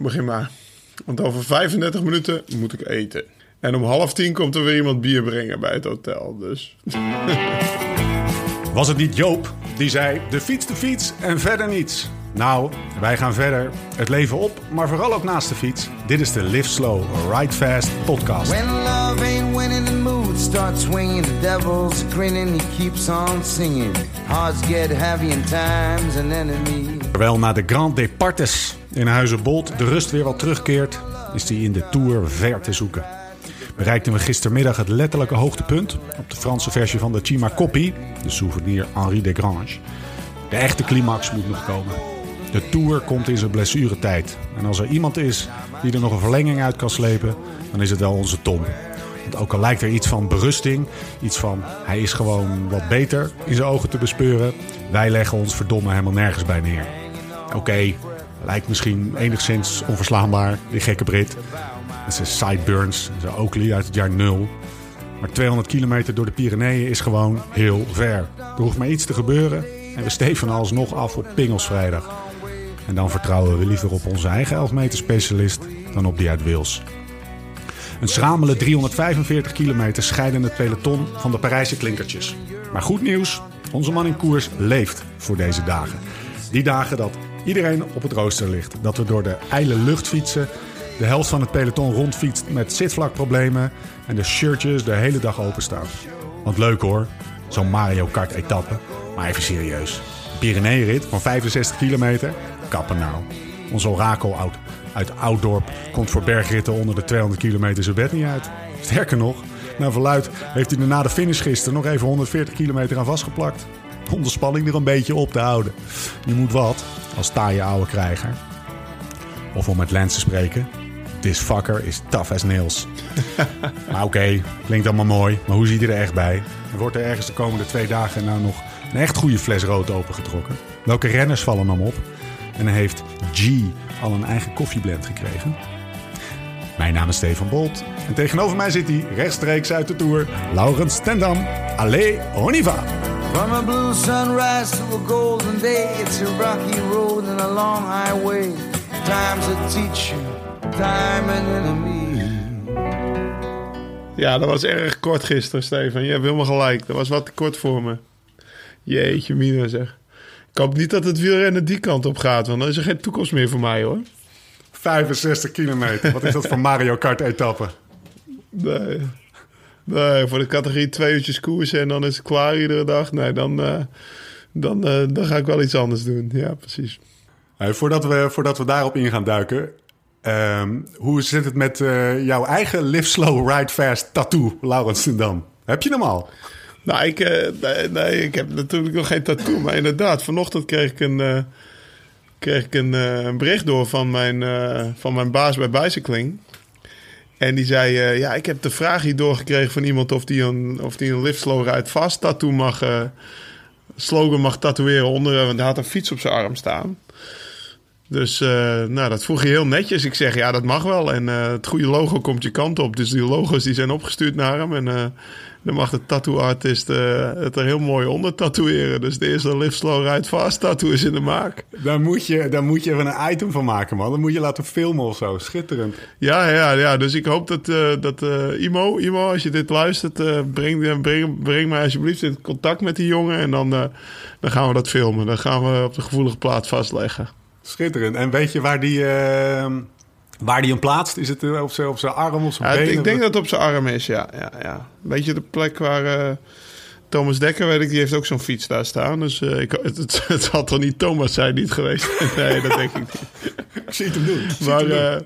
Begin maar. Want over 35 minuten moet ik eten. En om half tien komt er weer iemand bier brengen bij het hotel. Dus. Was het niet Joop die zei: de fiets, de fiets en verder niets? Nou, wij gaan verder. Het leven op, maar vooral ook naast de fiets. Dit is de Live Slow, Ride Fast podcast. When love ain't winning, the mood starts swinging. The devil's grinning, he keeps on singing. Hearts get heavy and time's an enemy. Terwijl na de Grand Departes in Huizenbold de rust weer wat terugkeert, is die in de Tour ver te zoeken. Bereikten we gistermiddag het letterlijke hoogtepunt op de Franse versie van de Cima Coppi, de souvenir Henri Desgrange. De echte climax moet nog komen. De Tour komt in zijn blessuretijd. En als er iemand is die er nog een verlenging uit kan slepen, dan is het wel onze Tom. Want ook al lijkt er iets van berusting, iets van hij is gewoon wat beter in zijn ogen te bespeuren, wij leggen ons verdomme helemaal nergens bij neer. Oké, lijkt misschien enigszins onverslaanbaar, die gekke Brit. Met zijn sideburns, zijn Oakley uit het jaar nul. Maar 200 kilometer door de Pyreneeën is gewoon heel ver. Er hoeft maar iets te gebeuren en we steven alsnog af op Pingelsvrijdag. En dan vertrouwen we liever op onze eigen 11 meter specialist dan op die uit Wils. Een schamele 345 kilometer scheiden het peloton van de Parijse klinkertjes. Maar goed nieuws, onze man in koers leeft voor deze dagen. Die dagen dat iedereen op het rooster ligt. Dat we door de ijle lucht fietsen, de helft van het peloton rondfietst met zitvlakproblemen en de shirtjes de hele dag openstaan. Want leuk hoor, zo'n Mario Kart etappe. Maar even serieus. Een Pyreneeënrit van 65 kilometer? Kappen nou. Ons orakel uit, uit Ouddorp komt voor bergritten onder de 200 kilometer zijn bed niet uit. Sterker nog, naar verluid heeft hij na de finish gisteren nog even 140 kilometer aan vastgeplakt. Om de spanning er een beetje op te houden. Je moet wat, als taaie oude krijger. Of om met Lens te spreken, this fucker is tough as nails. maar oké, klinkt allemaal mooi, maar hoe ziet hij er echt bij? Er wordt er ergens de komende twee dagen nou nog een echt goede fles rood opengetrokken. Welke renners vallen hem op? En heeft G al een eigen koffieblend gekregen. Mijn naam is Stefan Bolt. En tegenover mij zit hij rechtstreeks uit de Tour, Laurens Tendam. Allez, on y va! From a blue sunrise to a golden day, it's a rocky road and a long highway. Time's a teacher, time an enemy. Ja, dat was erg kort gisteren, Stefan. Je hebt helemaal gelijk. Dat was wat te kort voor me. Jeetje, mina zeg. Ik hoop niet dat het wielrennen die kant op gaat, want dan is er geen toekomst meer voor mij hoor. 65 kilometer. Wat is dat voor Mario Kart etappe? Nee. Nee, voor de categorie twee uurtjes koersen en dan is het klaar iedere dag. Nee, dan, eh, dan, eh, dan ga ik wel iets anders doen. Ja, precies. Hey, voordat, we, voordat we daarop in gaan duiken. ehm, hoe zit het met eh, jouw eigen Live Slow, Ride Fast tattoo, Laurens Tendam? Heb je hem al? Nou, ik, eh, nee, nee, ik heb natuurlijk nog geen tattoo. Maar inderdaad, vanochtend kreeg ik een, eh, kreeg ik een, eh, een bericht door van mijn, eh, van mijn baas bij Bicycling. En die zei, eh, ja, ik heb de vraag hier doorgekregen van iemand of die een, of die een Slow Ride Fast tattoo mag, eh, slogan mag tatoeëren onder, want hij had een fiets op zijn arm staan. Dus eh, nou, dat vroeg je heel netjes. Ik zeg, ja, dat mag wel. En het goede logo komt je kant op. Dus die logo's die zijn opgestuurd naar hem. En dan mag de tattoo-artist eh, het er heel mooi onder tatoeëren. Dus de eerste Live Slow Ride Fast tattoo is in de maak. Daar moet, je, daar moet je even een item van maken, man. Dan moet je laten filmen of zo. Schitterend. Ja, ja, ja. Dus ik hoop dat, eh, dat eh, Imo, Imo, als je dit luistert, breng, breng, breng mij alsjeblieft in contact met die jongen. En dan, dan gaan we dat filmen. Dan gaan we op de gevoelige plaats vastleggen. Schitterend. En weet je waar die, waar die hem plaatst? Is het eh, op zijn, op zijn arm, op zijn Ja, been? ik denk dat het op zijn arm is, ja. ja, ja. Weet je, de plek waar eh, Thomas Dekker, weet ik, die heeft ook zo'n fiets daar staan. Dus eh, ik, het, het, het had toch niet Thomas zijn niet geweest? nee, dat denk ik niet. Ik zie het hem doen. Ik Maar het hem doen. eh,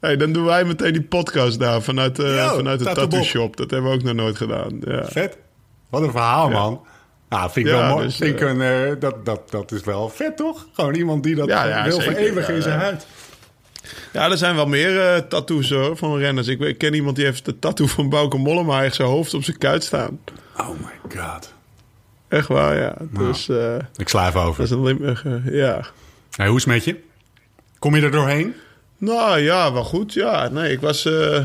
hey, dan doen wij meteen die podcast daar vanuit, eh, Yo, vanuit de Tattoo shop. Dat hebben we ook nog nooit gedaan. Ja. Vet. Wat een verhaal, man. Nou, vind ik Ja, wel mooi. dus, vind ik een, eh, dat, dat, dat is wel vet, toch? Gewoon iemand die dat Ja, ja, wil zeker. vereeuwigen in zijn ja. huid. Ja, er zijn wel meer eh, tattoos hoor, van renners. Ik, ik ken iemand die heeft de tattoo van Bauke Mollema zijn hoofd op zijn kuit staan. Oh my god. Echt waar, ja. Nou. Dus eh, Ik sla even dat over. is een Limburger, ja. Hey, hoe is het met je? Kom je er doorheen? Nou ja, wel goed. Ja, nee, ik was. eh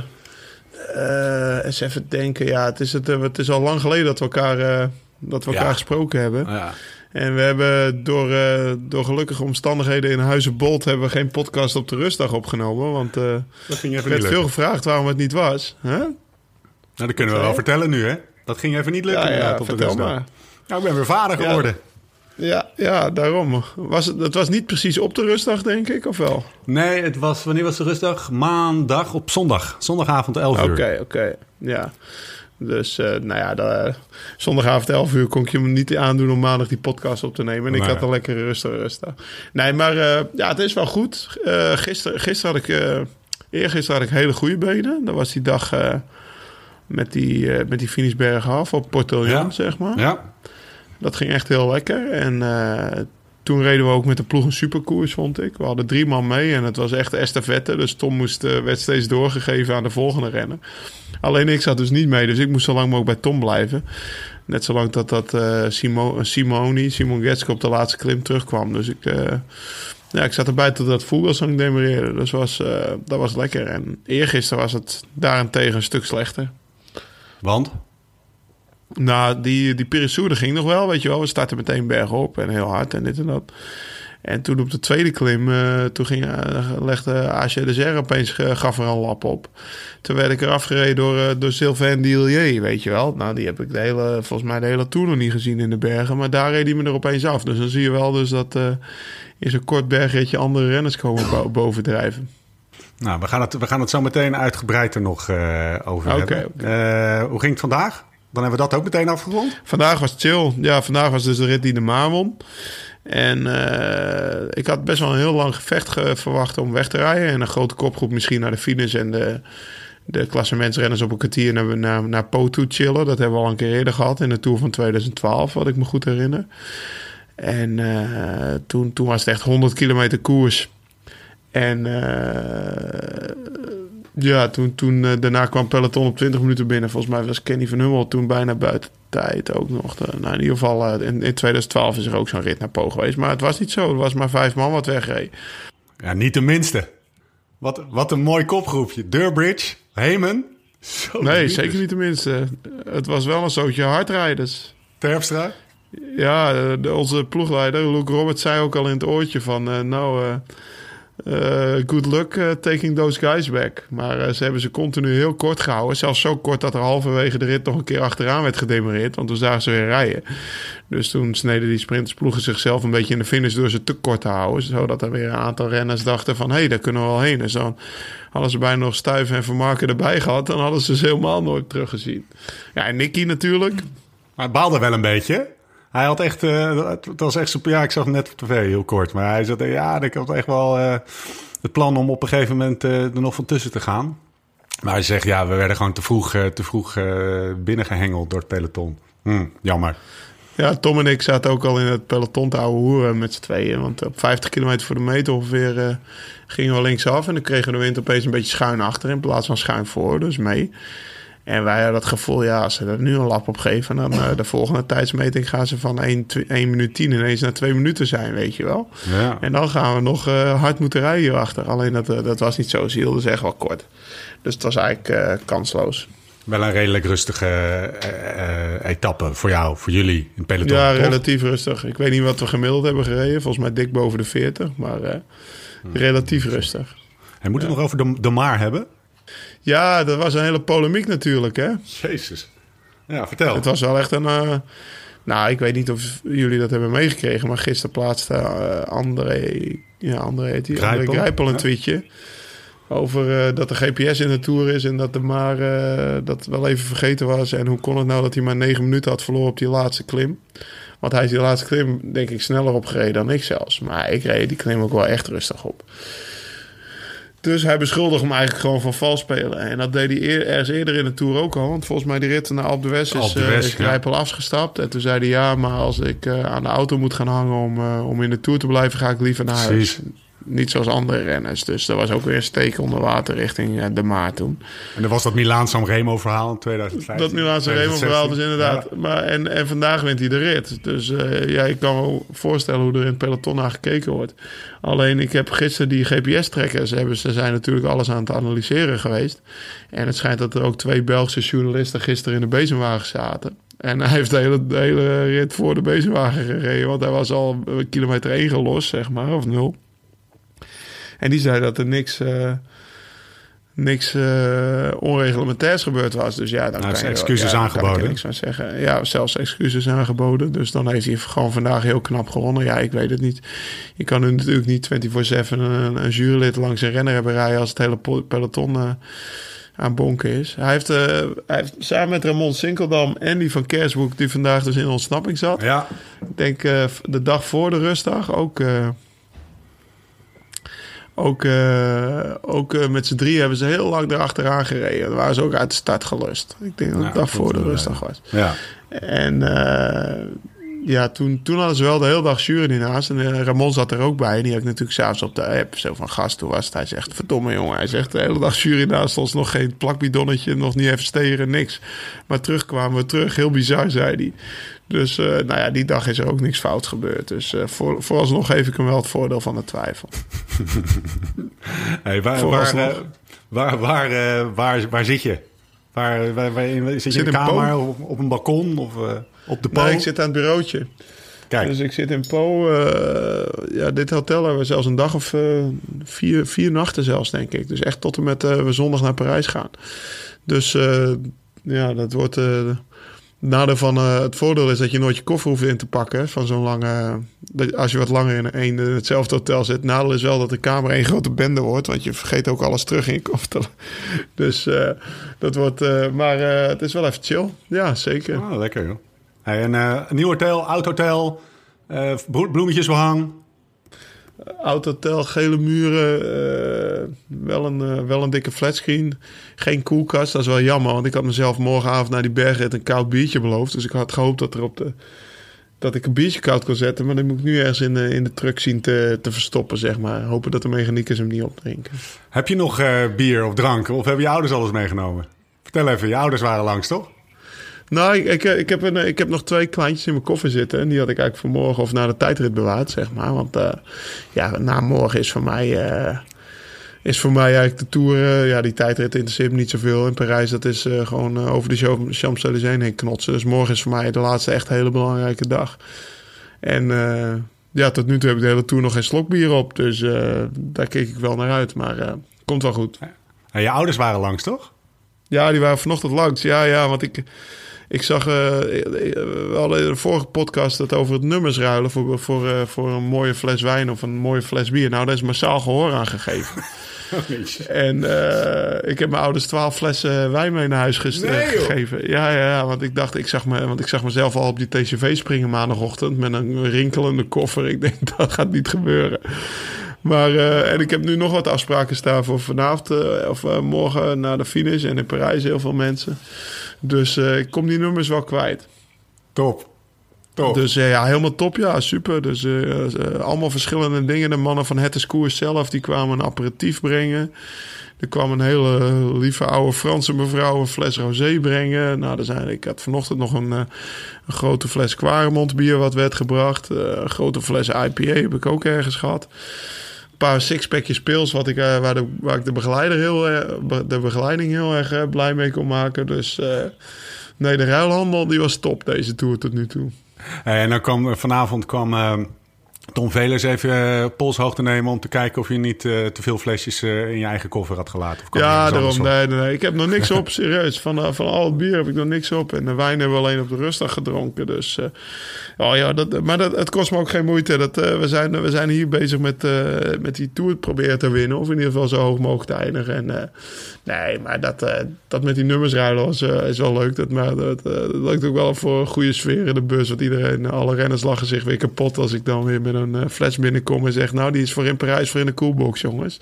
eh, eens even denken. Ja, het is, het, eh, het is al lang geleden dat we elkaar, eh, dat we Ja. elkaar gesproken hebben. Ja. En we hebben door, eh, door gelukkige omstandigheden in Huizen Bolt... hebben we geen podcast op de rustdag opgenomen. Want er even werd veel gevraagd waarom het niet was. Huh? Nou, dat kunnen we wel vertellen nu, hè? Dat ging even niet lukken Ja, op de vertel rustdag. maar. Nou, ik ben weer vader geworden. Ja, ja daarom. Was het, het was niet precies op de rustdag, denk ik, of wel? Nee, het was, wanneer was de rustdag? Maandag op zondag. Zondagavond 11 uur. Oké, oké. Ja. Dus, eh, nou ja, de, zondagavond 11 uur kon ik je me niet aandoen om maandag die podcast op te nemen. En ik Nee. had een lekkere rustige rustdag. Nee, maar eh, ja, het is wel goed. Eh gisteren, gisteren had ik, eh eergisteren had ik hele goede benen. Dat was die dag eh, met die, eh, met die finishbergen af op Portolian, Ja. zeg maar. Ja. Dat ging echt heel lekker. En eh, toen reden we ook met de ploeg een superkoers, vond ik. We hadden drie man mee en het was echt estafette. Dus Tom moest, eh, werd steeds doorgegeven aan de volgende renner. Alleen ik zat dus niet mee, dus ik moest zo lang mogelijk bij Tom blijven. Net zolang dat, dat eh, Simo, Simoni, Simon Getske op de laatste klim terugkwam. Dus ik, eh, ja, ik zat erbij tot dat Vogelsang demereerde. Dus was, dat was lekker. En eergisteren was het daarentegen een stuk slechter. Want? Nou, die, die Peressourde ging nog wel, weet je wel. We startten meteen bergop en heel hard en dit en dat. En toen op de tweede klim, eh, toen ging, eh, legde AC de Zer opeens, eh, gaf er een lap op. Toen werd ik er afgereden door, door Sylvain Dillier, weet je wel. Nou, die heb ik de hele, volgens mij de hele tour nog niet gezien in de bergen. Maar daar reed hij me er opeens af. Dus dan zie je wel dus dat in zo'n kort bergritje andere renners komen bo- bovendrijven. Nou, we gaan het, we gaan het zo meteen uitgebreid er nog over hebben. oké. Eh, hoe ging het vandaag? Dan hebben we dat ook meteen afgerond. Vandaag was chill. Ja, vandaag was dus de rit die de Maan. En eh, ik had best wel een heel lang gevecht ge- verwacht om weg te rijden. En een grote kopgroep misschien naar de finish en de, de klassementsrenners op een kwartier naar, naar, naar Po chillen. Dat hebben we al een keer eerder gehad in de Tour van 2012, wat ik me goed herinner. En eh, toen, toen was het echt 100 kilometer koers. En eh, ja, toen, toen eh, daarna kwam peloton op 20 minuten binnen. Volgens mij was Kenny van Hummel toen bijna buiten tijd ook nog. De- nou, in ieder geval, eh, in, in 2012 is er ook zo'n rit naar Po geweest. Maar het was niet zo. Er was maar vijf man wat wegreed. Ja, niet de minste. Wat, wat een mooi kopgroepje. Durbridge, Heyman. Zo, Nee, zeker niet tenminste. Het was wel een zootje hardrijders. Terpstra. Ja, eh, de, onze ploegleider Luke Roberts zei ook al in het oortje van... eh, nou, eh, eh, good luck eh, taking those guys back. Maar eh, ze hebben ze continu heel kort gehouden. Zelfs zo kort dat er halverwege de rit nog een keer achteraan werd gedemoreerd. Want toen zagen ze weer rijden. Dus toen sneden die sprintersploegen zichzelf een beetje in de finish... door ze te kort te houden. Zodat er weer een aantal renners dachten van... hé, hey, daar kunnen we wel heen. Dus dan hadden ze bijna nog Stuiven en Vermarken erbij gehad... dan hadden ze ze helemaal nooit teruggezien. Ja, en Nicky natuurlijk... Maar baalde wel een beetje. Hij had echt, eh, het was echt super. Ja, ik zag hem net op tv heel kort. Maar hij zei, ja, ik had echt wel eh, het plan om op een gegeven moment eh, er nog van tussen te gaan. Maar hij zegt, ja, we werden gewoon te vroeg, te vroeg eh, binnengehengeld door het peloton. Hm, jammer. Ja, Tom en ik zaten ook al in het peloton te ouwe hoeren met z'n tweeën. Want op 50 kilometer voor de meter ongeveer gingen we linksaf. En dan kregen we de wind opeens een beetje schuin achter in plaats van schuin voor. Dus mee. En wij hadden dat gevoel, ja, als ze er nu een lap op geven... dan eh, de volgende tijdsmeting gaan ze van 1, 1 minuut 10 ineens naar 2 minuten zijn, weet je wel. Ja. En dan gaan we nog eh, hard moeten rijden hierachter. Alleen dat, eh, dat was niet zo. Ze hielden ze echt wel kort. Dus het was eigenlijk kansloos. Wel een redelijk rustige etappe voor jou, voor jullie in peloton. Ja, toch? relatief rustig. Ik weet niet wat we gemiddeld hebben gereden. Volgens mij dik boven de 40. Maar eh, relatief rustig. En moeten we het nog over de, de Maar hebben? Ja, dat was een hele polemiek natuurlijk. Hè? Jezus. Ja, vertel. Het was wel echt een... eh, nou, ik weet niet of jullie dat hebben meegekregen. Maar gisteren plaatste eh, André... Ja, André heet die. André Grijpel, een ja. tweetje. Over eh, dat de GPS in de Tour is. En dat de maar dat wel even vergeten was. En hoe kon het nou dat hij maar negen minuten had verloren op die laatste klim. Want hij is die laatste klim denk ik sneller opgereden dan ik zelfs. Maar ik reed die klim ook wel echt rustig op. Dus hij beschuldigde hem eigenlijk gewoon van vals spelen. En dat deed hij eer, ergens eerder in de Tour ook al. Want volgens mij die rit naar Alpe d'Huez is, d'Huez, is ja. Afgestapt. En toen zei hij ja, maar als ik eh, aan de auto moet gaan hangen om, eh, om in de Tour te blijven... ga ik liever naar huis. Precies. Niet zoals andere renners. Dus dat was ook weer een steek onder water richting eh, de Maar toen. En er was dat Milaan-San Remo verhaal in 2015. Dat Milaanse Remo verhaal dus 2016. inderdaad. Maar, en, en vandaag wint hij de rit. Dus eh, ja, ik kan me voorstellen hoe er in het peloton naar gekeken wordt. Alleen ik heb gisteren die GPS-trekkers... Hebben, ze zijn natuurlijk alles aan het analyseren geweest. En het schijnt dat er ook twee Belgische journalisten... gisteren in de bezemwagen zaten. En hij heeft de hele, de hele rit voor de bezenwagen gereden. Want hij was al kilometer 1 gelost, zeg maar, of nul. En die zei dat er niks, uh, niks uh, onreglementairs gebeurd was. Dus ja, dan nou, kan je, excuses ja, aangeboden. Kan ik niks zeggen. Ja, zelfs excuses aangeboden. Dus dan heeft hij gewoon vandaag heel knap gewonnen. Ja, ik weet het niet. Je kan nu natuurlijk niet 24-7 een, een jurylid langs een renner hebben rijden als het hele peloton uh, aan bonken is. Hij heeft, uh, hij heeft samen met Ramon Sinkeldam en die van Kersboek, die vandaag dus in ontsnapping zat. Ja. Ik denk uh, de dag voor de rustdag ook. Uh, ook, uh, ook met z'n drie hebben ze heel lang erachteraan gereden. Dan waren ze ook uit de start gelust. Ik denk dat het de dag voor de rustdag was. Ja. En ja, toen, toen hadden ze wel de hele dag jury ernaast. En Ramon zat er ook bij. En die had ik natuurlijk s'avonds op de app. Zo van gast, hoe was het? Hij zegt, verdomme jongen. Hij zegt, de hele dag jury naast ons. Nog geen plakbidonnetje, nog niet even steren, niks. Maar terug kwamen we terug. Heel bizar, zei hij. Dus uh, nou ja, die dag is er ook niks fout gebeurd. Dus uh, voor, vooralsnog geef ik hem wel het voordeel van de twijfel. hey, waar, waar, waar, waar, waar, waar, zit je? Waar, waar, waar zit je in een kamer, op, op, een balkon of op de po? Nee, ik zit aan het bureautje. Kijk. Dus ik zit in Po. ja, dit hotel hebben we zelfs een dag of vier, vier nachten zelfs, denk ik. Dus echt tot en met we zondag naar Parijs gaan. Dus ja, dat wordt nadeel van uh, het voordeel is dat je nooit je koffer hoeft in te pakken van zo'n lange. Als je wat langer in, hetzelfde hotel zit. Nadeel is wel dat de kamer één grote bende wordt, want je vergeet ook alles terug in je koffer. Dus uh, dat wordt. Maar het is wel even chill. Ja, zeker. Oh, lekker joh. Hey, en, een nieuw hotel, oud hotel, bloemetjesbehang. Oud hotel, gele muren, uh, wel, een, uh, wel een dikke flatscreen. Geen koelkast, dat is wel jammer. Want ik had mezelf morgenavond naar die bergrit een koud biertje beloofd. Dus ik had gehoopt dat, er op de, dat ik een biertje koud kon zetten. Maar dat moet ik nu ergens in de, in de truck zien te, te verstoppen, zeg maar. Hopen dat de mechaniekers hem niet opdrinken. Heb je nog uh, bier of drank? Of hebben je ouders alles meegenomen? Vertel even, je ouders waren langs, toch? Nou, ik, ik, ik, heb een, ik heb nog twee kleintjes in mijn koffer zitten. En die had ik eigenlijk vanmorgen of na de tijdrit bewaard, zeg maar. Want uh, ja, na morgen is voor mij... Uh, is voor mij eigenlijk de Tour... Uh, ja, die tijdrit interesseert me niet zoveel. In Parijs, dat is gewoon over de Champs-Élysées heen knotsen. Dus morgen is voor mij de laatste echt hele belangrijke dag. En ja, tot nu toe heb ik de hele Tour nog geen slok bier op. Dus daar keek ik wel naar uit. Maar komt wel goed. En je ouders waren langs, toch? Ja, die waren vanochtend langs. Ja, ja, want ik... Ik zag, uh, we hadden in de vorige podcast het over het nummers ruilen voor, voor, uh, voor een mooie fles wijn of een mooie fles bier. Nou, daar is massaal gehoor aan gegeven. en uh, ik heb mijn ouders twaalf flessen wijn mee naar huis nee, gegeven. Ja, ja, ja, want ik dacht, ik zag, me, want ik zag mezelf al op die TCV springen maandagochtend met een rinkelende koffer. Ik denk, dat gaat niet gebeuren. Maar, uh, en ik heb nu nog wat afspraken staan voor vanavond uh, of uh, morgen naar de finish. En in Parijs heel veel mensen. Dus ik kom die nummers wel kwijt. Top. Top. Dus ja, helemaal top. Ja, super. Dus allemaal verschillende dingen. De mannen van Het is Koers zelf, die kwamen een aperitief brengen. Er kwam een hele lieve oude Franse mevrouw een fles rosé brengen. Nou, er zijn, ik had vanochtend nog een, een grote fles Quaremont bier wat werd gebracht. een grote fles IPA heb ik ook ergens gehad paar sixpackjes pils, wat ik, uh, waar, de, waar ik de begeleider heel, uh, de begeleiding heel erg uh, blij mee kon maken. Dus nee, de ruilhandel die was top deze tour tot nu toe. En dan kwam vanavond kwam Tom Velers even uh, polshoog te nemen om te kijken of je niet uh, te veel flesjes uh, in je eigen koffer had gelaten. Of ja, daarom. Nee, nee, nee, Ik heb nog niks op, serieus. Van, van al het bier heb ik nog niks op. En de wijn hebben we alleen op de rustdag gedronken. Dus, oh ja, dat, maar dat, het kost me ook geen moeite. Dat, we, zijn, we zijn hier bezig met, met die tour proberen te winnen. Of in ieder geval zo hoog mogelijk te eindigen. En, nee, maar dat, dat met die nummers ruilen was, is wel leuk. Dat, maar dat, dat ook wel voor een goede sfeer in de bus. Want iedereen, alle renners lachen zich weer kapot als ik dan weer met een uh, fles binnenkom en zeg... nou, die is voor in Parijs voor in de coolbox, jongens.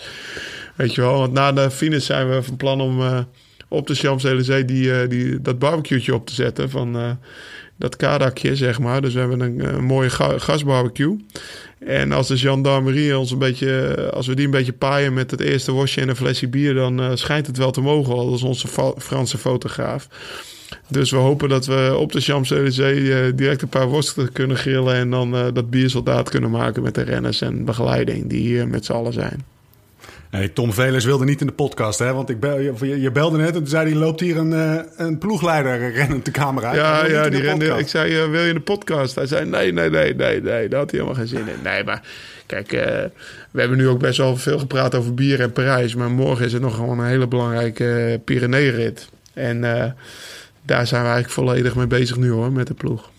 Weet je wel, want na de finish zijn we van plan om uh, op de Champs-Élysées... Die, uh, die, dat barbecue'tje op te zetten van dat kadakje, zeg maar. Dus we hebben een, een mooie ga gasbarbecue. En als de gendarmerie ons een beetje... als we die een beetje paaien met het eerste worstje en een flesje bier... dan schijnt het wel te mogen, al als onze Franse fotograaf... Dus we hopen dat we op de Champs-Élysées direct een paar worsten kunnen grillen. En dan uh, dat biersoldaat kunnen maken met de renners en begeleiding die hier met z'n allen zijn. Hey, Tom Velers wilde niet in de podcast, hè? Want ik bel, je, je belde net en toen zei hij... loopt hier een, uh, een ploegleider rennend de camera uit. Ja, ja die rende, ik zei, uh, wil je in de podcast? Hij zei, nee, nee, nee, nee, nee. Daar had hij helemaal geen zin in. Nee, maar kijk, uh, we hebben nu ook best wel veel gepraat over bier en Parijs. Maar morgen is er nog gewoon een hele belangrijke Pyrenee-rit. En daar zijn we eigenlijk volledig mee bezig nu, hoor, met de ploeg.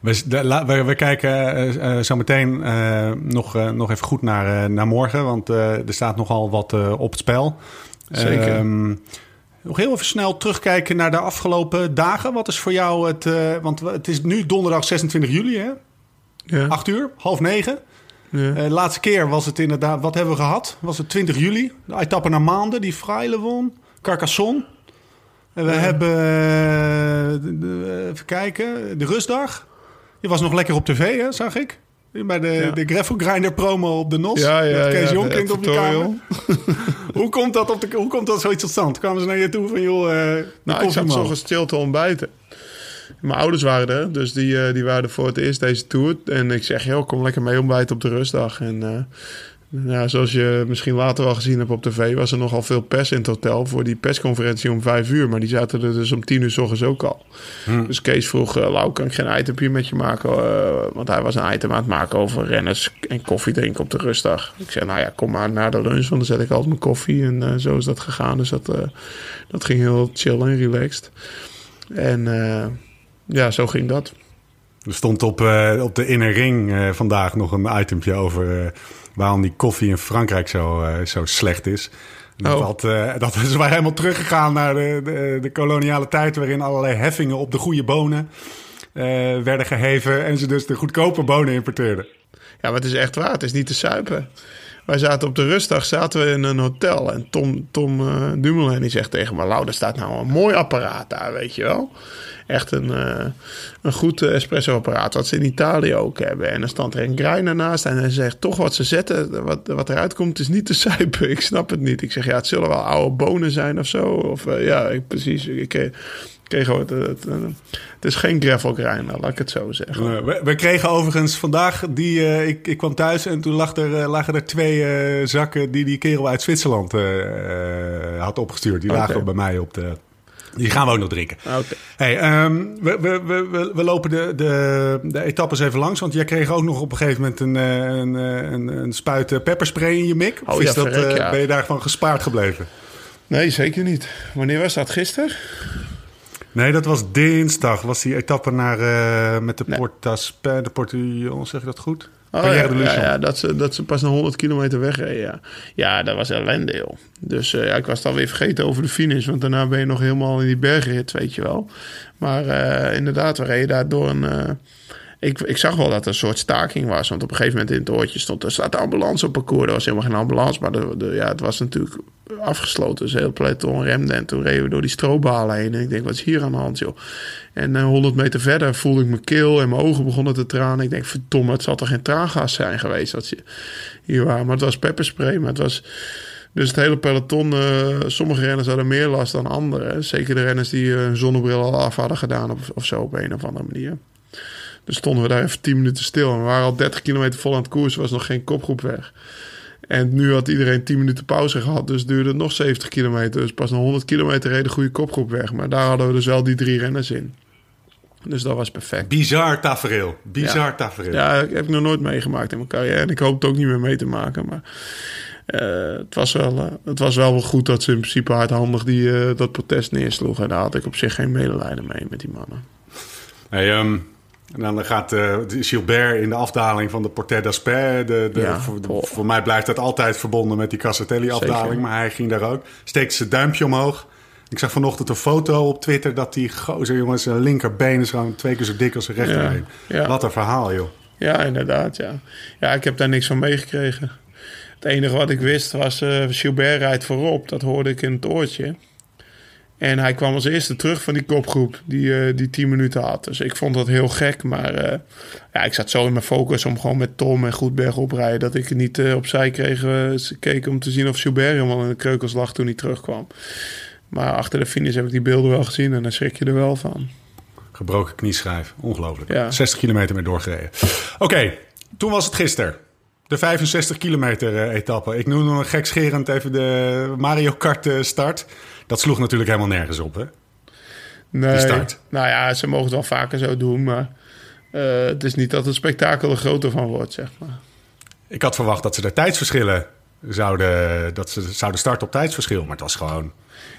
We, we, we kijken uh, zo meteen uh, nog, nog even goed naar, naar morgen, want er staat nogal wat op het spel. Zeker. Um, nog heel even snel terugkijken naar de afgelopen dagen. Wat is voor jou het... want het is nu donderdag 26 juli, hè? Ja. 8 uur, half negen. Ja. de laatste keer was het inderdaad... Wat hebben we gehad? Was het 20 juli? De etappe naar Maanden, die Fraile won. Carcassonne. En we Ja. hebben... de- de- even kijken. De rustdag. Je was nog lekker op tv, hè, zag ik. Bij de, Ja. de Gravel Grinder promo op de NOS. Ja, ja, Met Kees ja, Jonkind de op je kamer. hoe, komt dat op de, hoe komt dat zoiets tot stand? Kwamen ze naar je toe van, joh, eh de Nou, ik zat zo stil te ontbijten. Mijn ouders waren er, dus die, eh, die waren er voor het eerst deze tour. En ik zeg, joh, kom lekker mee ontbijten op de rustdag. En eh, ja, zoals je misschien later wel gezien hebt op tv... was er nogal veel pers in het hotel voor die persconferentie om vijf uur. Maar die zaten er dus om tien uur s ochtends ook al. Dus Kees vroeg, eh, Lau, kan ik geen itempje met je maken? Eh, want hij was een item aan het maken over renners en koffie drinken op de rustdag. Ik zei, nou ja, kom maar na de lunch, want dan zet ik altijd mijn koffie. En eh, zo is dat gegaan. Dus dat, dat ging heel chill en relaxed. En ja, zo ging dat. Er stond op, op de Inner Ring vandaag nog een itempje over waarom die koffie in Frankrijk zo, eh, zo slecht is. Dat, Oh. had, eh, dat is waar helemaal teruggegaan naar de, de, de koloniale tijd, waarin allerlei heffingen op de goede bonen eh, werden geheven en ze dus de goedkope bonen importeerden. Ja, maar het is echt waar. Het is niet te suipen. Wij zaten op de rustdag zaten we in een hotel. En Tom, Tom eh, Dumoulin die zegt tegen me... Lau, er staat nou een mooi apparaat daar, weet je wel. Echt een, eh, een goed eh, espresso-apparaat. Wat ze in Italië ook hebben. En er stond er een grein naast. En hij zegt, toch wat ze zetten, wat, wat eruit komt, is niet te suipen. Ik snap het niet. Ik zeg, ja, het zullen wel oude bonen zijn of zo. Of eh, ja, ik, precies. Ik kreeg. Het, het, het is geen gravel grinder, laat ik het zo zeggen. We, we kregen overigens vandaag, die, ik, ik kwam thuis en toen lag er, lagen er twee zakken die die kerel uit Zwitserland had opgestuurd. Die lagen bij mij op de... Die gaan we ook nog drinken. Ah, Oké. Hey, ehm, we, we, we, we, we lopen de, de, de etappes even langs. Want jij kreeg ook nog op een gegeven moment een, eh, een, eh, een, een spuit eh, pepperspray in je mik. Of Oh is ja, dat, verrek, eh, ja. ben je daarvan gespaard gebleven? Nee, zeker niet. Wanneer was dat? Gisteren? Nee, dat was dinsdag. Was die etappe naar, eh, met de Nee. Portas, de Portillon, zeg ik dat goed? Oh, ja, dat, ze, dat ze pas naar 100 kilometer wegreden. Ja, ja dat was ellende, joh. Dus eh, ja, ik was het alweer vergeten over de finish. Want daarna ben je nog helemaal in die bergrit, weet je wel. Maar eh, inderdaad, we reden daar door een... eh, ik, ik zag wel dat er een soort staking was. Want op een gegeven moment in het oortje stond... er staat de ambulance op parcours. Er was helemaal geen ambulance. Maar de, ja, het was natuurlijk afgesloten. Dus heel peloton remde. En toen reden we door die strobalen heen. En ik denk, wat is hier aan de hand, joh? En eh, 100 meter verder voelde ik mijn keel en mijn ogen begonnen te tranen. Ik denk, verdomme, het zal toch geen traangas zijn geweest dat ze hier waren. Maar het was pepperspray, maar het was... Dus het hele peloton, eh, sommige renners hadden meer last dan anderen. Zeker de renners die eh, hun zonnebril al af hadden gedaan of, of zo op een of andere manier. Dus stonden we daar even 10 minuten stil. En we waren al 30 kilometer vol aan het koers, was nog geen kopgroep weg. En nu had iedereen 10 minuten pauze gehad, dus duurde het nog 70 kilometer. Dus pas na 100 kilometer reed de goede kopgroep weg. Maar daar hadden we dus wel die drie renners in. Dus dat was perfect. Bizar tafereel. Bizar Ja. tafereel. Ja, heb ik nog nooit meegemaakt in mijn carrière. En ik hoop het ook niet meer mee te maken. Maar eh, het, was wel, eh, het was wel wel goed dat ze in principe hardhandig die, eh, dat protest neersloegen. En daar had ik op zich geen medelijden mee met die mannen. Hey, ehm, en dan gaat eh, Gilbert in de afdaling van de Portet d'Aspet. De, de, Ja, voor, oh. voor mij blijft dat altijd verbonden met die Cassatelli-afdaling. Maar hij ging daar ook. Steekt zijn duimpje omhoog. Ik zag vanochtend een foto op Twitter dat die gozer, jongens, zijn linkerbeen is gewoon twee keer zo dik als zijn rechterbeen. Ja, ja. Wat een verhaal, joh. Ja, inderdaad. Ja. ja, ik heb daar niks van meegekregen. Het enige wat ik wist was, eh Gilbert rijdt voorop. Dat hoorde ik in het oortje. En hij kwam als eerste terug van die kopgroep die, eh, die 10 minuten had. Dus ik vond dat heel gek. Maar eh, ja, ik zat zo in mijn focus om gewoon met Tom en goed berg oprijden... dat ik niet eh, opzij kreeg ze keken om te zien of Gilbert helemaal in de kreukels lag toen hij terugkwam. Maar achter de finish heb ik die beelden wel gezien en daar schrik je er wel van. Gebroken knieschijf. Ongelooflijk. Ja. 60 kilometer mee doorgereden. Oké, toen was het gisteren. De 65 kilometer etappe. Ik noem nog gekscherend even de Mario Kart start. Dat sloeg natuurlijk helemaal nergens op, hè? Nee, start. nou ja, ze mogen het wel vaker zo doen, maar eh, het is niet dat het spektakel er groter van wordt, zeg maar. Ik had verwacht dat ze er tijdsverschillen zouden... dat ze zouden starten op tijdsverschil. Maar het was gewoon...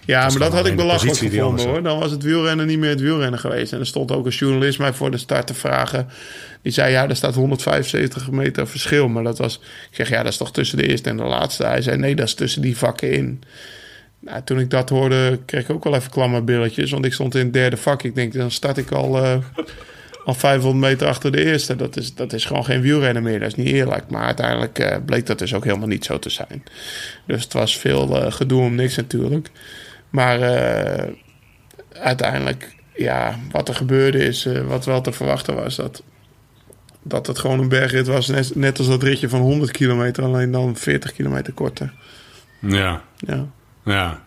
Ja, was maar dat had ik de belachelijk gevonden hoor. Dan was het wielrennen niet meer het wielrennen geweest. En er stond ook een journalist mij voor de start te vragen. Die zei, ja, er staat 175 meter verschil. Maar dat was, ik zeg, ja, dat is toch tussen de eerste en de laatste. Hij zei, nee, dat is tussen die vakken in. Nou, toen ik dat hoorde, kreeg ik ook wel even klamme billetjes. Want ik stond in het derde vak. Ik denk, dan start ik al, eh, al 500 meter achter de eerste. Dat is, dat is gewoon geen wielrennen meer. Dat is niet eerlijk. Maar uiteindelijk eh, bleek dat dus ook helemaal niet zo te zijn. Dus het was veel eh, gedoe om niks natuurlijk. Maar uiteindelijk, ja, wat er gebeurde is, wat wel te verwachten was, dat, dat het gewoon een bergrit was. Net, net als dat ritje van 100 kilometer, alleen dan 40 kilometer korter. Ja, Ja. Ja.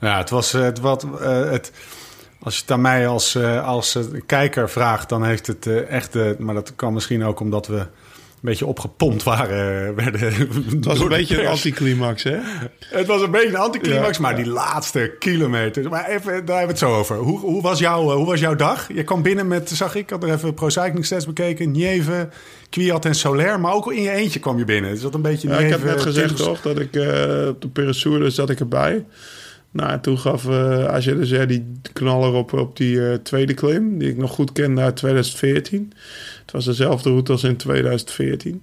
Ja, het was... eh, Het, wat, eh, het, als je het aan mij als, eh, als kijker vraagt, dan heeft het echt... maar dat kan misschien ook omdat we een beetje opgepompt waren. werden Het was een beetje een anticlimax, hè? Het was een beetje een anticlimax, Ja. maar die laatste kilometer. Maar even, daar hebben we het zo over. Hoe, hoe, was jouw, hoe was jouw dag? Je kwam binnen met, zag ik, ik had er even Pro Cycling Stats bekeken. Nieve, Kwiat en Soler. Maar ook in je eentje kwam je binnen. Is dat een beetje Ja, ik heb net gezegd Tiels? toch dat ik eh, op de Peressour zat ik erbij. Nou, en toen gaf eh als je dus zei die knaller op, op die eh, tweede klim, die ik nog goed kende uit 2014. Het was dezelfde route als in 2014.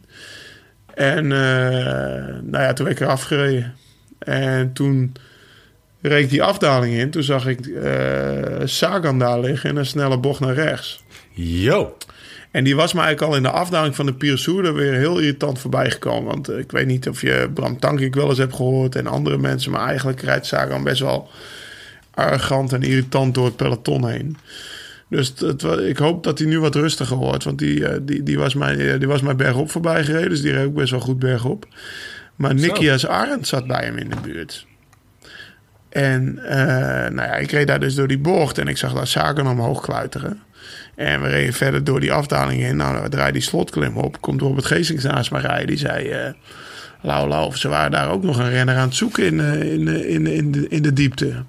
En eh, nou ja, toen werd ik eraf gereden. En toen reed ik die afdaling in. Toen zag ik eh Sagan daar liggen in een snelle bocht naar rechts. Yo. En die was me eigenlijk al in de afdaling van de Piersour er weer heel irritant voorbij gekomen. Want eh, ik weet niet of je Bram Tankink wel eens hebt gehoord en andere mensen. Maar eigenlijk rijdt Sagan best wel arrogant en irritant door het peloton heen. Dus het, ik hoop dat hij nu wat rustiger wordt. Want die, eh, die, die, was mij, eh, die was mij bergop voorbij gereden. Dus die reed ook best wel goed bergop. Maar Nikias Arendt zat bij hem in de buurt. En nou ja, ik reed daar dus door die bocht en ik zag daar Sagan omhoog kluiteren. En we reden verder door die afdaling in. Nou, we draaien die slotklim op. Komt Robert Geesings naast me rijden. Die zei, eh lauw, lauw, ze waren daar ook nog een renner aan het zoeken in, eh, in, eh, in, in, de, in de diepte.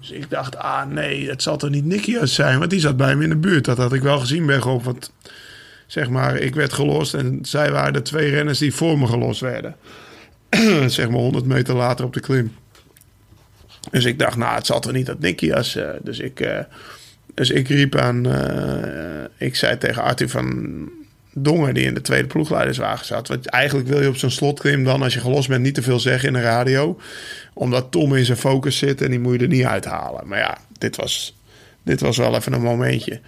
Dus ik dacht, ah nee, het zal toch niet Nikias zijn? Want die zat bij me in de buurt. Dat had ik wel gezien bergop. Want zeg maar, ik werd gelost en zij waren de twee renners die voor me gelost werden. zeg maar 100 meter later op de klim. Dus ik dacht, nou, het zal toch niet dat Nikias. eh dus ik... dus ik riep aan, eh, ik zei tegen Arthur van Dongen, die in de tweede ploegleiderswagen zat. Want eigenlijk wil je op zo'n slotklim dan, als je gelost bent, niet te veel zeggen in de radio. Omdat Tom in zijn focus zit en die moet je er niet uithalen. Maar ja, dit was, dit was wel even een momentje.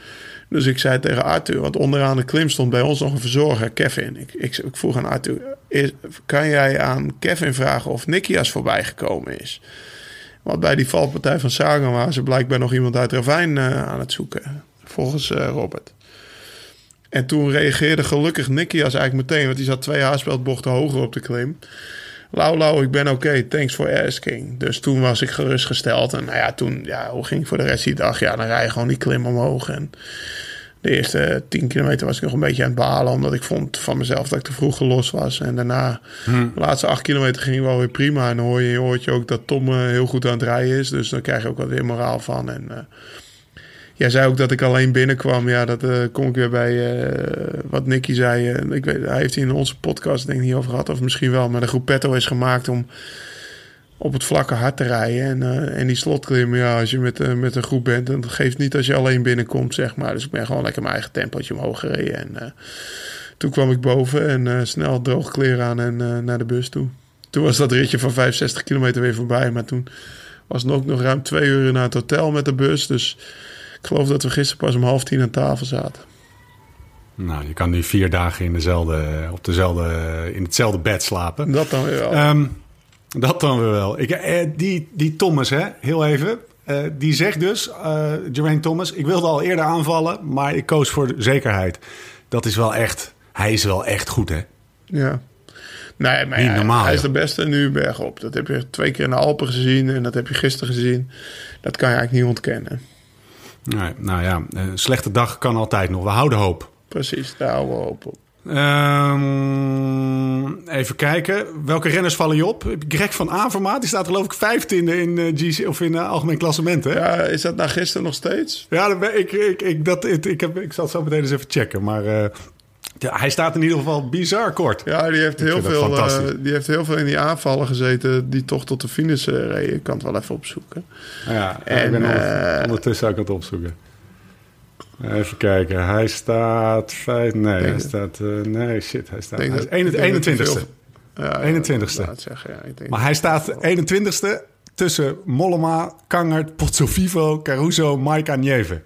Dus ik zei tegen Arthur, want onderaan de klim stond bij ons nog een verzorger, Kevin. Ik, ik, vroeg aan Arthur, kan jij aan Kevin vragen of Nikias voorbij gekomen is? Want bij die valpartij van Sagan waren ze blijkbaar nog iemand uit Ravijn eh, aan het zoeken. Volgens eh, Robert. En toen reageerde gelukkig Nikias eigenlijk meteen. Want die zat twee haarspeldbochten hoger op de klim. Lau, lau, ik ben oké. Thanks for asking. Dus toen was ik gerustgesteld. En nou ja, toen, ja, hoe ging ik voor de rest die dag? Ja, dan rij je gewoon die klim omhoog. En de eerste tien kilometer was ik nog een beetje aan het balen. Omdat ik vond van mezelf dat ik te vroeg gelost was. En daarna, de laatste acht kilometer ging wel weer prima. En dan hoor je in je ook dat Tom eh, heel goed aan het rijden is. Dus dan krijg je ook wat weer moraal van. En eh, jij zei ook dat ik alleen binnenkwam. Ja, dat eh, kom ik weer bij wat Nicky zei. Ik weet, hij heeft hier in onze podcast denk ik niet over gehad. Of misschien wel. Maar de groep Petto is gemaakt om op het vlakke hard te rijden. En, eh, en die slotklim, ja, als je met, eh, met een groep bent, dan geeft niet als je alleen binnenkomt, zeg maar. Dus ik ben gewoon lekker mijn eigen tempootje omhoog gereden. En eh, toen kwam ik boven en snel droog kleren aan en naar de bus toe. Toen was dat ritje van 65 kilometer weer voorbij. Maar toen was het ook nog ruim twee uur naar het hotel met de bus. Dus ik geloof dat we gisteren pas om half tien aan tafel zaten. Nou, je kan nu vier dagen in, dezelfde, op dezelfde, in hetzelfde bed slapen. Dat dan weer wel. Ehm, dat dan weer wel. Ik, eh, die, die Thomas, hè, heel even. eh, die zegt dus, eh Geraint Thomas, ik wilde al eerder aanvallen, maar ik koos voor de zekerheid. Dat is wel echt, hij is wel echt goed, hè? Ja. Nee, maar Niet ja, normaal, hij is de beste nu bergop. Dat heb je twee keer in de Alpen gezien en dat heb je gisteren gezien. Dat kan je eigenlijk niet ontkennen. Nee, nou ja, een slechte dag kan altijd nog. We houden hoop. Precies, daar houden we hoop op. Ehm, even kijken. Welke renners vallen je op? Greg van Avermaat, die staat geloof ik vijftiende in, eh, GC, of in uh, algemeen klassement. Hè? Ja, is dat na gisteren nog steeds? Ja, dat ben, ik, ik, ik, dat, ik, ik, heb, ik zal het zo meteen eens even checken. Maar eh, ja, hij staat in ieder geval bizar kort. Ja, die heeft, Ik heel veel, die heeft heel veel in die aanvallen gezeten die toch tot de finish reden. Ik kan het wel even opzoeken. Ja, En, ik ben onder- ondertussen ook aan het opzoeken. Even kijken. Hij staat... Vijf, nee, hij Denk- staat... eh, nee, shit. Hij staat... Denk Hij dat- is ik denk dat hij 21ste. veel- Ja, 21ste. laat het zeggen, ja, ik denk Maar hij staat 21ste tussen Mollema, Kangert, Pozzovivo, Caruso, Mike Nieve.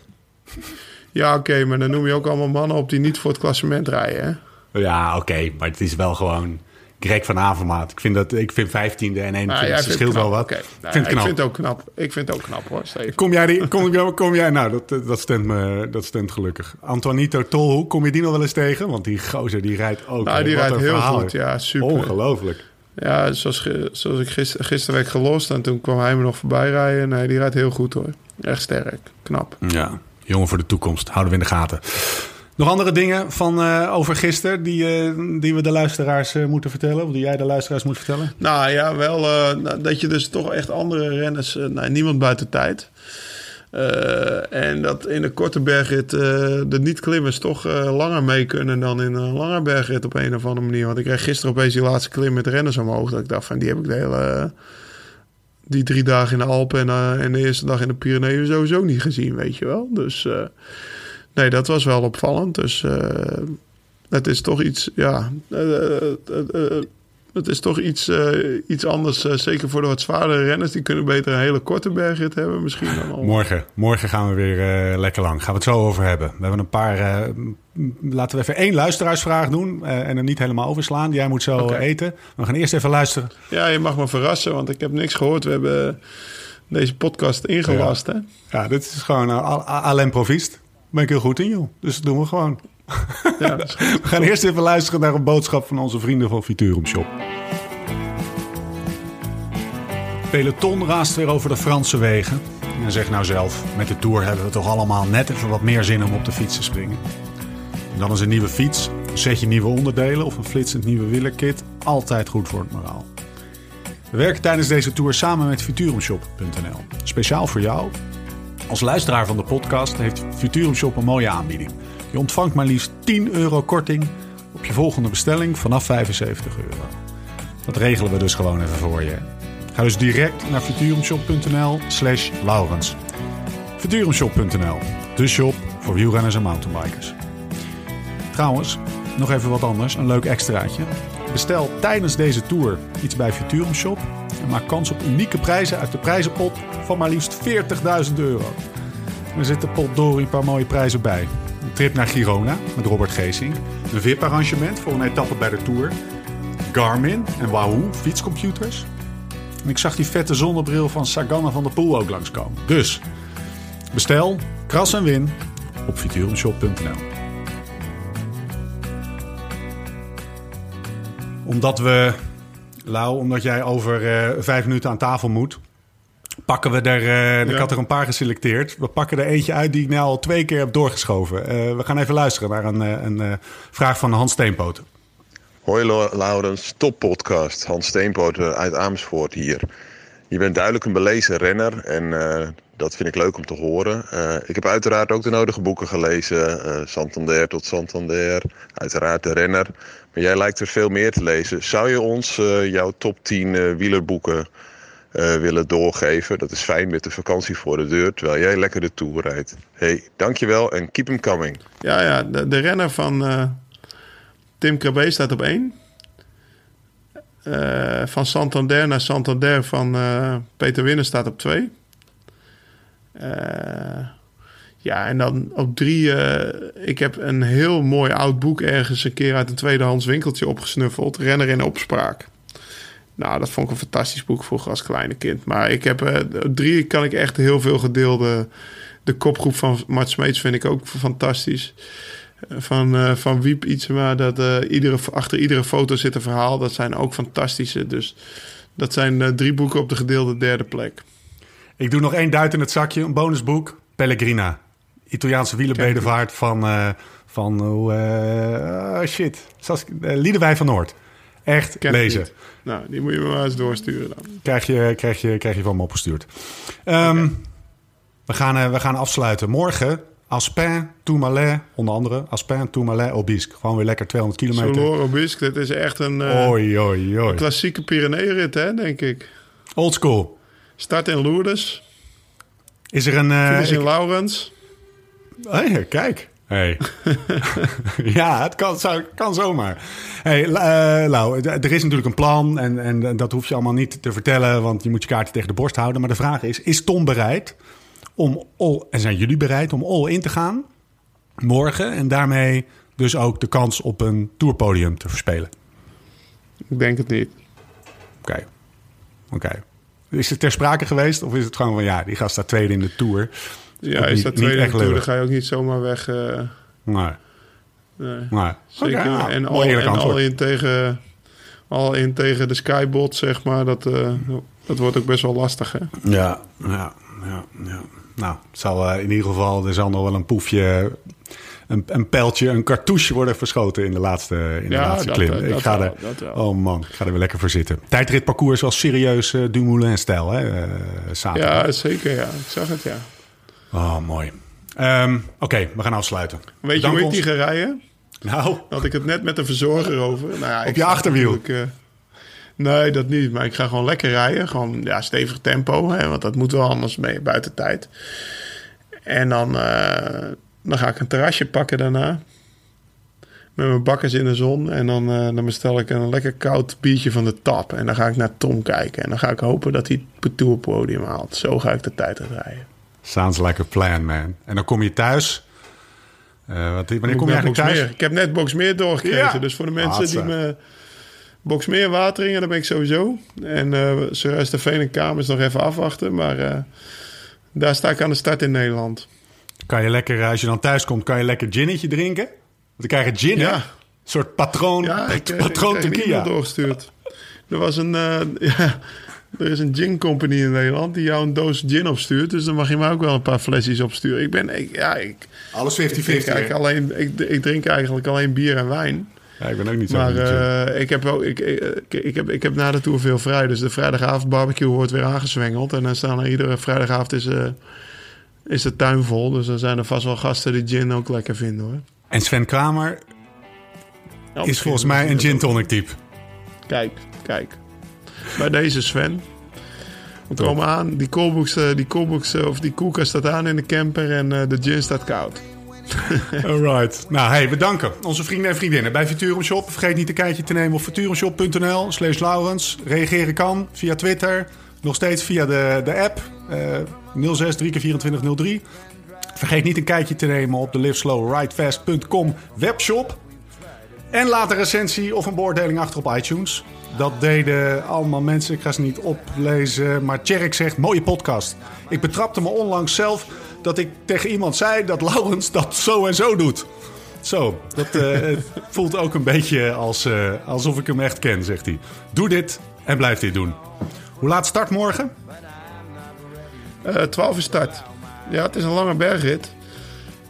Ja, oké, maar dan noem je ook allemaal mannen op die niet voor het klassement rijden. Hè? Ja, oké, maar het is wel gewoon Greg van Avermaat. Ik vind, dat, ik vind 15e en 21e Nou, jij vindt scheelt wel wat. Ik Nou, vind het ik knap. vind het ook knap. Ik vind het ook knap hoor, Steven. Kom jij, die, kom, kom jij, nou, dat, dat, stemt me, dat stemt gelukkig. Antonito Tolhoek, kom je die nog wel eens tegen? Want die gozer, die rijdt ook. Nou, die Wat rijdt heel verhaal, goed. Ja, super. Ongelooflijk. Ja, zoals, zoals ik gister, gisteren werd gelost en toen kwam hij me nog voorbij rijden. Nee, die rijdt heel goed hoor. Echt sterk. Knap. Ja, jongen voor de toekomst. Houden we in de gaten. Nog andere dingen van eh, over gisteren die, eh, die we de luisteraars eh, moeten vertellen? Of die jij de luisteraars moet vertellen? Nou ja, wel nou, dat je dus toch echt andere renners... nou, niemand buiten tijd. En dat in de korte bergrit de niet-klimmers toch langer mee kunnen dan in een lange bergrit op een of andere manier. Want ik kreeg gisteren opeens die laatste klim met renners omhoog. Dat ik dacht van die heb ik de hele... die drie dagen in de Alpen en, en de eerste dag in de Pyreneeën sowieso niet gezien, weet je wel. Dus nee, dat was wel opvallend. Dus eh, het is toch iets, ja... eh, eh, het is toch iets, iets anders, zeker voor de wat zwaardere renners. Die kunnen beter een hele korte bergrit hebben misschien dan al. Morgen, morgen gaan we weer lekker lang. Gaan we het zo over hebben. We hebben een paar. laten we even één luisteraarsvraag doen. en er niet helemaal overslaan. Jij moet zo eten. We gaan eerst even luisteren. Ja, je mag me verrassen, want ik heb niks gehoord. We hebben deze podcast ingelast, hè? Ja, dit is gewoon Alain Provist. Ben ik heel goed in, joh. Dus dat doen we gewoon. Ja. We gaan eerst even luisteren naar een boodschap van onze vrienden van Futurum Shop. Peloton raast weer over de Franse wegen. En zeg nou zelf, met de Tour hebben we toch allemaal net even wat meer zin om op de fiets te springen. En dan is een nieuwe fiets, een setje nieuwe onderdelen of een flitsend nieuwe wielerkit altijd goed voor het moraal. We werken tijdens deze tour samen met Futurumshop.nl. Speciaal voor jou. Als luisteraar van de podcast heeft Futurum Shop een mooie aanbieding. Je ontvangt maar liefst 10 euro korting op je volgende bestelling vanaf 75 euro. Dat regelen we dus gewoon even voor je. Ga dus direct naar futurumshop.nl slash Laurens. Futurumshop.nl, de shop voor wielrenners en mountainbikers. Trouwens, nog even wat anders, een leuk extraatje. Bestel tijdens deze tour iets bij Futurum Shop en maak kans op unieke prijzen uit de prijzenpot van maar liefst 40.000 euro. Er zitten potdorie een paar mooie prijzen bij. Een trip naar Girona met Robert Geesing. Een VIP-arrangement voor een etappe bij de Tour. Garmin en Wahoo fietscomputers. En ik zag die vette zonnebril van Saganna van der Poel ook langskomen. Dus, bestel, kras en win op futurumshop.nl. Omdat we, Lau, omdat jij over eh, vijf minuten aan tafel moet, pakken we er. eh, Ik had er een paar geselecteerd. We pakken er eentje uit die ik nou al twee keer heb doorgeschoven. Eh, we gaan even luisteren naar een, eh, een eh, vraag van Hans Steenpoten. Hoi Laurens, top podcast. Hans Steenpoten uit Amersfoort hier. Je bent duidelijk een belezen renner en eh, dat vind ik leuk om te horen. Eh, ik heb uiteraard ook de nodige boeken gelezen. eh, Santander tot Santander, uiteraard de renner. Jij lijkt er veel meer te lezen. Zou je ons eh, jouw top 10 eh, wielerboeken eh, willen doorgeven? Dat is fijn met de vakantie voor de deur, terwijl jij lekker de Tour rijdt. Hey, dankjewel en keep him coming. Ja, ja de, renner van Tim Krabbe staat op één. Eh, van Santander naar Santander van Peter Winnen staat op twee. Eh, ja, en dan op drie... eh, ik heb een heel mooi oud boek ergens een keer uit een tweedehands winkeltje opgesnuffeld. Renner in opspraak. Nou, dat vond ik een fantastisch boek vroeger als kleine kind. Maar ik heb eh, op drie kan ik echt heel veel gedeelde. De kopgroep van Mart Smeets vind ik ook fantastisch. Eh, Van, van Wiep Ietsema, dat iedere, achter iedere foto zit een verhaal. Dat zijn ook fantastische. Dus dat zijn drie boeken op de gedeelde derde plek. Ik doe nog één duit in het zakje, een bonusboek. Pellegrina. Italiaanse wielerbedevaart van, eh, Van hoe... oh shit. Liedewij van Noord. Echt Ken lezen. niet. Nou, die moet je me maar eens doorsturen dan. Krijg je, krijg, je, krijg je van me opgestuurd. Ehm, we, gaan, we gaan afsluiten. Morgen Aspin, Tourmalet, onder andere. Aspin, Tourmalet, Obisque. Gewoon weer lekker 200 kilometer. Soloro Obisque, dit is echt een eh, Oei, oei, oei. klassieke Pyreneeënrit, hè, denk ik. Old school. Start in Lourdes, Is er een... eh, finish in ik- Laurens. Hey, kijk. Hey. ja, het kan, zou, kan zomaar. Hey, La- eh, Lau, d- er is natuurlijk een plan en, en dat hoef je allemaal niet te vertellen, want je moet je kaarten tegen de borst houden. Maar de vraag is, is Tom bereid om all, en zijn jullie bereid om all in te gaan morgen en daarmee dus ook de kans op een tourpodium te verspelen? Ik denk het niet. Oké, oké. Is het ter sprake geweest of is het gewoon van ja, die gast staat tweede in de tour? Ja, is niet- dat niet tweede tour, dan ga je ook niet zomaar weg. eh, Nee, nee. nee. Zeker. En al, en in tegen, al in tegen de Skybot, zeg maar. Dat, eh, dat wordt ook best wel lastig, hè? Ja, ja, ja, ja. Nou, het zal eh, in ieder geval, er zal nog wel een poefje, een, een pijltje, een cartouche worden verschoten in de laatste, in de Ja, laatste dat, klim. ik ga wel, er, oh man, ik ga er weer lekker voor zitten. Tijdritparcours was serieus Dumoulin-stijl, hè, zaterdag. Ja, zeker, ja. Ik zag het, ja. Oh, mooi. Ehm, Oké, we gaan afsluiten. Weet je hoe ik die ons- ga rijden? Nou, Had ik het net met de verzorger over. Nou ja, ik je achterwiel? eh, nee, dat niet. Maar ik ga gewoon lekker rijden. Gewoon ja, stevig tempo. Hè, want dat moet wel anders mee buiten tijd. En dan, eh, dan ga ik een terrasje pakken daarna. Met mijn bakkers in de zon. En dan, eh, dan bestel ik een lekker koud biertje van de tap. En dan ga ik naar Tom kijken. En dan ga ik hopen dat hij het tourpodium haalt. Zo ga ik de tijd rijden. Sounds like a plan, man. En dan kom je thuis. Eh, wat, wanneer kom je eigenlijk thuis? Ik heb net Boxmeer doorgekregen. Ja. Dus voor de mensen Hatsa. die me... Boxmeer Wateringen, daar ben ik sowieso. En uh, Surhuis-de-Veen en Kamers nog even afwachten. Maar eh, daar sta ik aan de start in Nederland. Kan je lekker, als je dan thuis komt, kan je lekker ginnetje drinken? Want dan krijg je gin? Ja. Een soort patroon, Ja, ik, patroon ik tequila. doorgestuurd. Er was een... ja, er is een gin company in Nederland die jou een doos gin opstuurt. Dus dan mag je me ook wel een paar flesjes opsturen. Ik ben... Ik, ja, ik, Alles 50-50. ik, drink eigenlijk alleen, ik, ik drink eigenlijk alleen bier en wijn. Ja, ik ben ook niet zo Maar eh, ik, heb ook, ik, ik, ik, heb, ik heb na de tour veel vrij. Dus de vrijdagavond barbecue wordt weer aangezwengeld. En dan staan er iedere vrijdagavond is, eh, is de tuin vol. Dus dan zijn er vast wel gasten die gin ook lekker vinden hoor. En Sven Kramer Ja, is volgens mij een gin tonic type. Kijk, kijk. Bij deze Sven. We komen aan. Die koelbox, eh, die koelbox eh, of die koelkast staat aan in de camper. En eh, de gin staat koud. Alright. Nou, hey, we danken onze vrienden en vriendinnen bij Futurum Shop. Vergeet niet een kijkje te nemen op futurumshop.nl slash Laurens. Reageren kan via Twitter. Nog steeds via de, de app. eh 06 3 2403 Vergeet niet een kijkje te nemen op de liveslowridefast.com webshop. En laat een recensie of een beoordeling achter op iTunes. Dat deden allemaal mensen. Ik ga ze niet oplezen. Maar Tjerk zegt, mooie podcast. Ik betrapte me onlangs zelf dat ik tegen iemand zei dat Laurens dat zo en zo doet. Zo, dat eh, voelt ook een beetje als, eh, alsof ik hem echt ken, zegt hij. Doe dit en blijf dit doen. Hoe laat start morgen? Eh 12 uur start. Ja, het is een lange bergrit.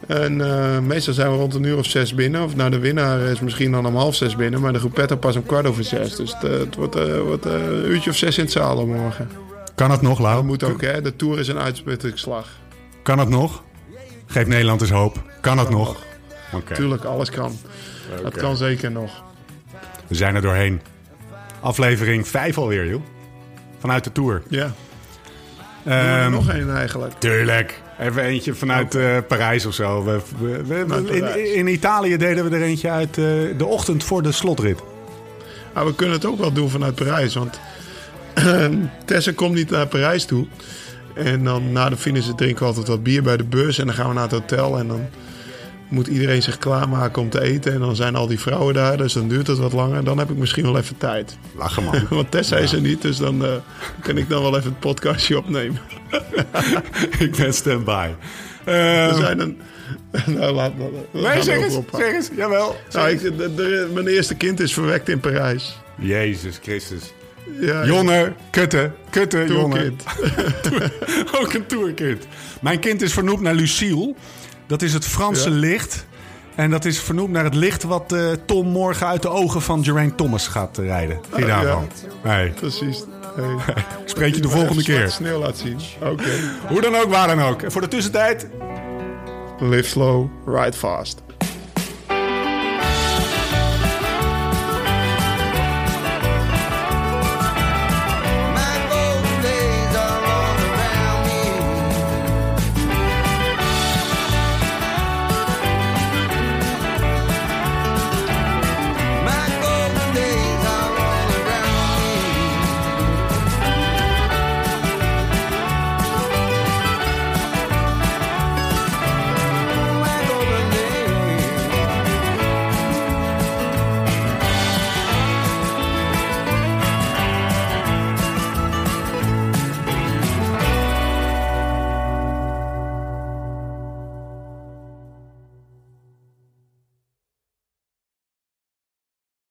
En eh, meestal zijn we rond een uur of zes binnen. Of nou, de winnaar is misschien dan om half zes binnen. Maar de groepetto pas om kwart over zes. Dus het, eh, het wordt, eh, wordt een uurtje of zes in het zadel morgen. Kan het nog, Lau? Dat moet ook, hè. De Tour is een uitsputtingsslag. Kan het nog? Geef Nederland eens hoop. Kan het nog? Oké, Tuurlijk, alles kan. Dat kan zeker nog. we zijn er doorheen. Aflevering 5 alweer, joh. Vanuit de Tour. Ja. Ehm, nog één eigenlijk. Tuurlijk. Even eentje vanuit eh, Parijs of zo. We, we- we- Vanuit in, Italië deden we er eentje uit eh, de ochtend voor de slotrit. Maar we kunnen het ook wel doen vanuit Parijs. Want Tessa komt niet naar Parijs toe. En dan na de finish drinken we altijd wat bier bij de bus. En dan gaan we naar het hotel. En dan moet iedereen zich klaarmaken om te eten. En dan zijn al die vrouwen daar. Dus dan duurt het wat langer. Dan heb ik misschien wel even tijd. Lachen man. Want Tessa is er niet. Dus dan eh, kan ik dan wel even het podcastje opnemen. ik ben stand-by. Er Ehm, zijn een... Nou, laat, we nee, zeg eens. Zeg eens. Jawel. Nou, ik, de- de- mijn eerste kind is verwekt in Parijs. Jezus Christus. Ja, Jonne, kutte, kutte, jonne. Tourkind. Ook een tourkind. Mijn kind is vernoemd naar Lucille. Dat is het Franse Ja. licht En dat is vernoemd naar het licht wat eh, Tom morgen uit de ogen van Geraint Thomas gaat eh, rijden. Je Oh, ja. Nee. Precies. Hey. Spreek je de volgende keer. sneeuw laat zien. Oké. Hoe dan ook, waar dan ook. En voor de tussentijd... Live slow, ride fast.